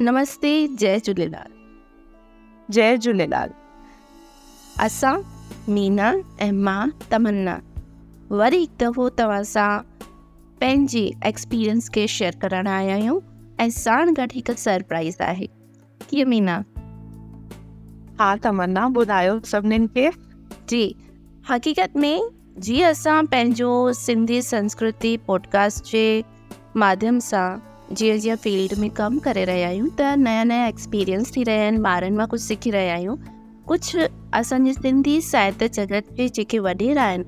नमस्ते जय झूलेलाल जय झूलेलाल असां मीना ऐं मां तमन्ना वरी हिकु दफ़ो तव्हां सां पंहिंजे एक्सपीरियंस खे शेयर करणु आया आहियूं ऐं साण गॾु हिकु सरप्राइज़ आहे कीअं मीना हा तमन्ना ॿुधायो सभिनीनि खे जी हक़ीक़त में जीअं असां पंहिंजो सिंधी संस्कृति पॉडकास्ट जे माध्यम सां जीअं जीअं फील्ड में कमु करे रहिया आहियूं त नया नया एक्सपीरियंस थी रहिया आहिनि ॿारनि मां कुझु सिखी रहिया आहियूं कुझु असांजे सिंधी साहित्य जगत जे जेके वॾेरा आहिनि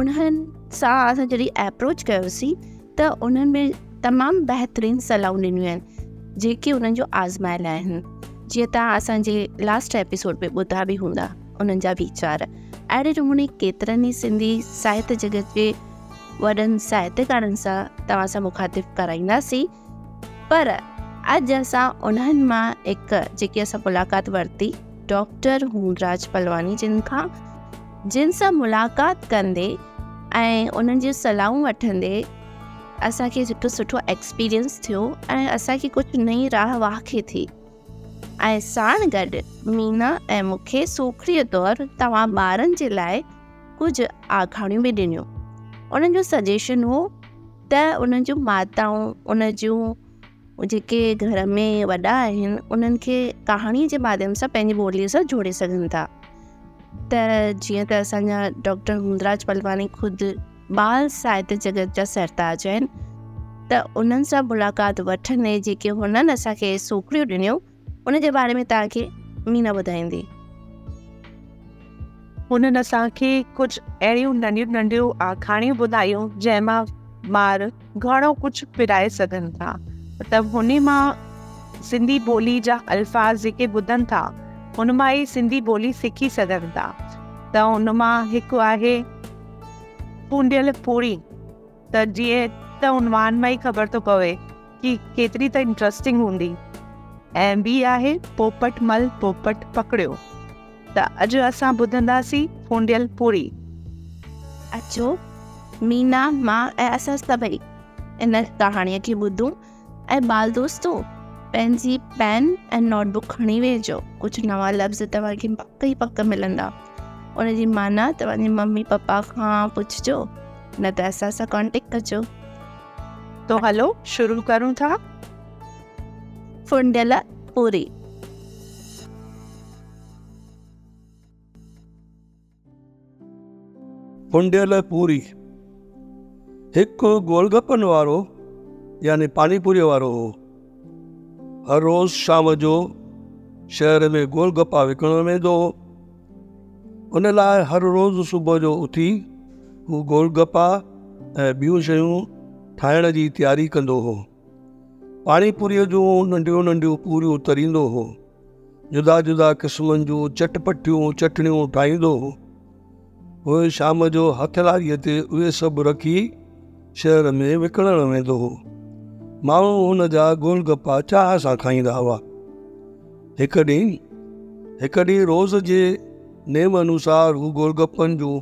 उन्हनि सां असां जॾहिं एप्रोच कयोसीं त उन्हनि में तमामु बहितरीनु सलाहूं ॾिनियूं आहिनि जेके उन्हनि जो आज़माइल आहिनि जीअं तव्हां असांजे लास्ट एपिसोड में ॿुधा बि हूंदा उन्हनि जा वीचार अहिड़े नमूने केतिरनि ई सिंधी साहित्य जॻत जे वॾनि साहित्यकारनि सां तव्हां सां मुखातिफ़ु कराईंदासीं पर अॼु असां उन्हनि मां हिकु जेकी असां मुलाक़ात वरिती डॉक्टर हूनराज पलवानी जिन खां जिन सां मुलाक़ात कंदे ऐं उन्हनि जी सलाहूं वठंदे असांखे सुठो सुठो एक्सपीरियंस थियो ऐं असांखे कुझु नई राह वा थी ऐं साण गॾु मीना ऐं मूंखे सोखिड़ीअ तौरु तव्हां ॿारनि जे लाइ कुझु आखाणियूं बि ॾिनियूं उन्हनि जो सजेशन हुओ त उन्हनि जूं माताऊं उन जूं जेके घर में वॾा आहिनि उन्हनि खे कहाणीअ जे माध्यम सां पंहिंजी ॿोलीअ सां जोड़े सघनि था त जीअं त असांजा डॉक्टर हुंदराज पलवानी ख़ुदि बाल साहित्य जगत जा सरताज आहिनि त उन्हनि सां मुलाक़ात वठंदे जेके हुननि असांखे सोकिरियूं ॾिनियूं उनजे बारे में तव्हांखे मीना ॿुधाईंदी हुननि असांखे कुझु अहिड़ियूं नंढियूं नंढियूं आखाणियूं ॿुधायूं जंहिं मां ॿार घणो कुझु फिराए सघनि था मतलब हुन मां सिंधी ॿोली जा अल्फाज़ जेके ॿुधनि था हुन मां ई सिंधी ॿोली सिखी सघनि था त हुन मां हिकु आहे पूंडियल पूरी त जीअं त उनवान मां ई ख़बर थो तो पवे कि केतिरी त इंट्रस्टिंग हूंदी ऐं ॿी आहे पोपट मल पोपट पकड़ियो त अॼु असां ॿुधंदासीं पूंडियल पूरी अचो मीना मां ऐं असां सभई इन कहाणीअ खे ॿुधूं ऐं ॿाल दोस्तो पंहिंजी पेन ऐं नोटबुक खणी वेहिजो कुझु नवां लफ़्ज़ तव्हांखे पक ई पक मिलंदा उन जी माना तव्हांजे मम्मी पप्पा खां पुछिजो न त असां सां कॉन्टेक्ट कजो तो हलो शुरू करूं था फुंडियल पूरी फुंडियल पूरी हिकु गोलगपनि वारो यानी पानीपुरी वारो हो हर रोज़ शाम जो शहर में गोल गप्पा विकणणु वेंदो हो उन लाइ हर रोज़ु सुबुह जो उथी हू गोल गप्पा ऐं ॿियूं शयूं ठाहिण जी तयारी कंदो हो पाणीपुरीअ जूं नंढियूं नंढियूं पूरियूं तरींदो हो जुदा जुदा क़िस्मनि जूं चटपटियूं चटणियूं ठाहींदो हो पोइ शाम जो हथलारीअ ते उहे सभु रखी शहर में विकिणणु वेंदो हो माण्हू हुन जा गप्पा चाह सां खाईंदा हुआ हिकु ॾींहुं हिकु ॾींहुं रोज़ जे नेम अनुसार हू गोलगप्पनि जूं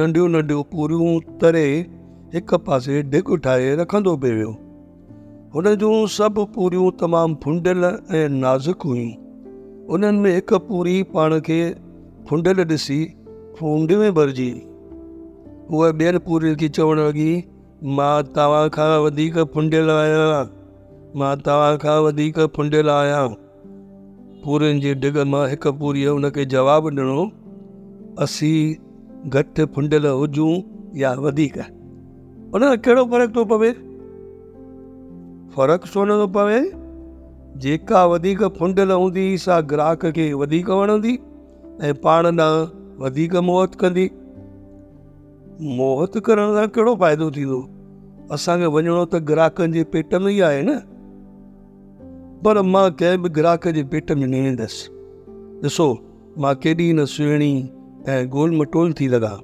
नंढियूं नंढियूं पूरियूं तरे हिकु पासे ढिग ठाहे रखंदो पियो वियो हुन जूं सभु पूरियूं तमामु फुंडियल ऐं नाज़ुक हुयूं उन्हनि में हिकु पूरी पाण खे फुंडियल ॾिसी फूंडियूं भरिजी उहा ॿियनि पूरियुनि खे चवणु लॻी मां खां वधीक फुंडियल आहियां मां खां वधीक फुंडियल आहियां पूरियुनि जी डिग मां हिकु पूरीअ हुनखे जवाबु ॾिनो असीं घटि फुंडियल हुजूं या वधीक उन कहिड़ो फ़र्क़ु थो पवे फ़र्क़ु छो नथो पवे जेका वधीक फुंडियल हूंदी सा ग्राहक खे वधीक वणंदी ऐं पाण ॾांहुं वधीक मोहत कंदी मोहत करण सां कहिड़ो फ़ाइदो थींदो असांखे वञिणो त ग्राहकनि जे पेट में ई आहे न पर मां कंहिं बि ग्राहक जे पेट में न वेंदसि ॾिसो मां केॾी न सुहिणी ऐं गोल मटोल थी लॻां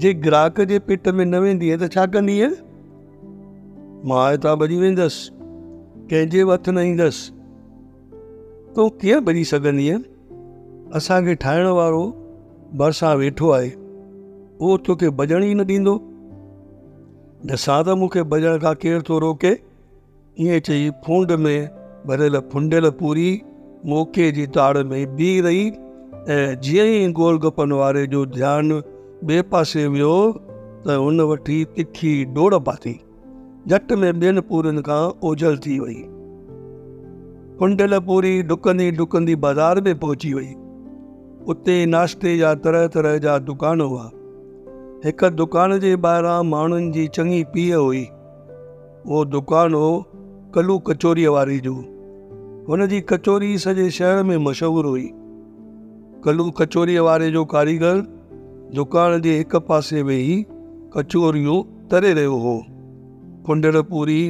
जे ग्राहक जे पेट में न वेंदीअ त छा कंदी आहे मां हितां भॼी वेंदसि कंहिंजे हथु न ईंदसि तूं कीअं भॼी सघंदीअ असांखे ठाहिण वारो भरिसां वेठो आहे उहो तोखे भॼण ई न ॾींदो न साध मूंखे भॼण खां केरु थो रोके ईअं चई फूंड में भरियल फुंडियल पूरी मौके जी ताड़ में बीह रही ऐं जीअं ई गोल वारे जो ध्यानु ॿिए पासे वियो त हुन वठी तिखी डोड़ पाती झटि में ॿियनि पूरनि खां ओझल थी वई फुंडियल पूरी डुकंदी डुकंदी बाज़ार में पहुची वई उते नाश्ते जा तरह तरह जा दुकान हुआ हिक दुकान जे ॿाहिरां माण्हुनि जी चङी पीउ हुई उहो दुकानु हो कलू कचोरीअ वारी जो हुन जी कचोरी सॼे शहर में मशहूरु हुई कलू कचोरीअ वारे जो कारीगर दुकान जे हिक पासे वेही कचोरियूं तरे रहियो हो कुंडड़ पूरी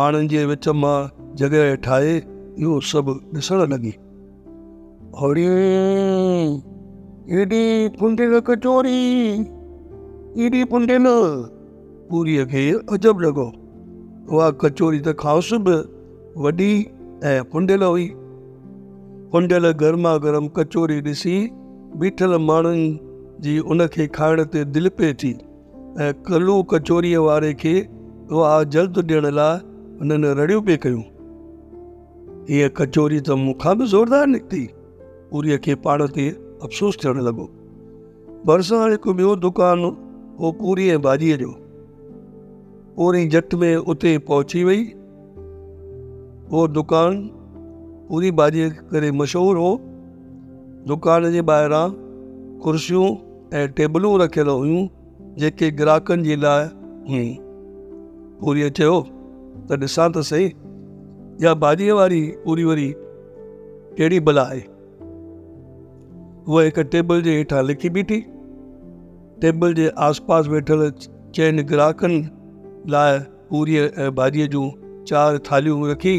माण्हुनि जे विच मां जॻहि ठाहे इहो सभु ॾिसणु लॻी होड़ी एॾी कुंडड़ कचोरी ઈડી પણ ન पूरीअ खे अजब लगो उहा कचोरी त ख़ासि बि वॾी ऐं फुंडियल हुई फुंडियल गरमा गरम कचोरी दिसी बीठल माण्हुनि जी उनखे खाइण ते दिलि पिए थी ऐं कलू कचोरीअ वारे खे उहा जल्द ॾियण लाइ हुननि रड़ियूं पिए कयूं हीअ कचोरी तो मुखा भी ज़ोरदार निकती पूरी के पाण ते अफ़सोस थियणु लॻो भरिसां हिकु ॿियो दुकानु उहो पूरी ऐं भाॼीअ जो पूरी झट में उते पहुची वई उहो दुकानु पूरी भाॼीअ करे मशहूरु हो दुकान जे ॿाहिरां कुर्सियूं ऐं टेबलूं रखियल हुयूं जेके ग्राहकनि जे लाइ हुयूं पूरीअ चयो त ॾिसां त सही या भाॼीअ वारी पूरी वरी कहिड़ी भला आहे उहा हिकु टेबल जे हेठां लिखी बीठी टेबल जे आसपास वेठल चइनि ग्राहकनि लाइ पूरीअ ऐं भाॼीअ जूं चारि थालियूं रखी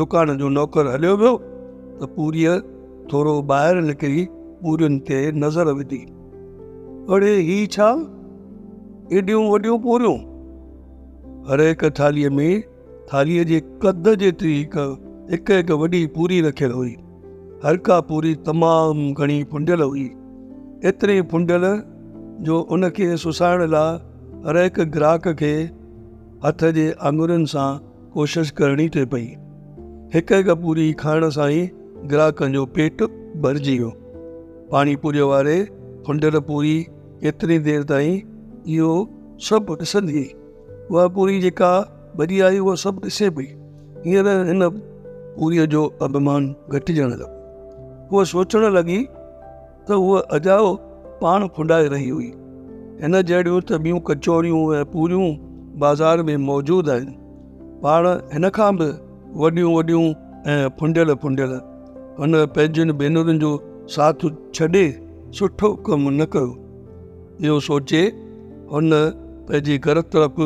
दुकान जो नौकर हलियो वियो त पूरीअ थोरो ॿाहिरि निकिरी पूरियुनि ते नज़र विधी अड़े ही छा एॾियूं वॾियूं पूरियूं हर हिक थालीअ में थालीअ जे कद जेतिरी हिकु हिकु हिकु वॾी पूरी रखियलु हुई हर का पूरी तमामु घणी फुंडियल हुई एतिरी फुंडियल जो उन खे सुसाइण लाइ हर हिकु ग्राहक खे हथ जे आङुरियुनि सां कोशिशि करणी थिए पई हिकु हिकु पूरी खाइण सां ई ग्राहकनि जो पेट भरिजी वियो पाणी पूरीअ वारे खुंडर पूरी केतिरी देरि ताईं इहो सभु ॾिसंदी उहा पूरी जेका भॼी आई उहा सभु ॾिसे पई हींअर हिन पूरीअ जो अभिमान घटिजण लॻो उहा सोचणु लॻी त उहा अजायो पाण खुंडाए रही हुई हिन जहिड़ियूं त ॿियूं कचोरियूं ऐं पूरियूं बाज़ारि में मौजूदु आहिनि पाण हिन खां बि वॾियूं वॾियूं ऐं फुंडियल फुंडियल हुन पंहिंजियुनि भेनरुनि जो साथ छॾे सुठो कमु न कयो इहो सोचे हुन पंहिंजे घर तरफ़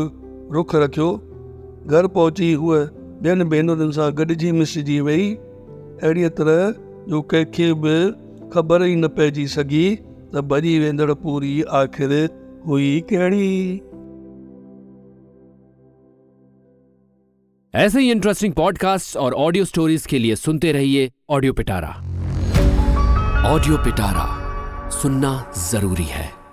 रुख रखियो घर पहुची हूअ ॿियनि भेनरुनि सां गॾिजी मिसिजी वई अहिड़ीअ तरह जो कंहिंखे बि ख़बर ई न पइजी सघी त भॼी वेंदड़ पूरी आख़िर हुई कहिड़ी ऐसे ही इंटरेस्टिंग पॉडकास्ट और ऑडियो स्टोरीज के लिए सुनते रहिए ऑडियो पिटारा ऑडियो पिटारा सुनना जरूरी है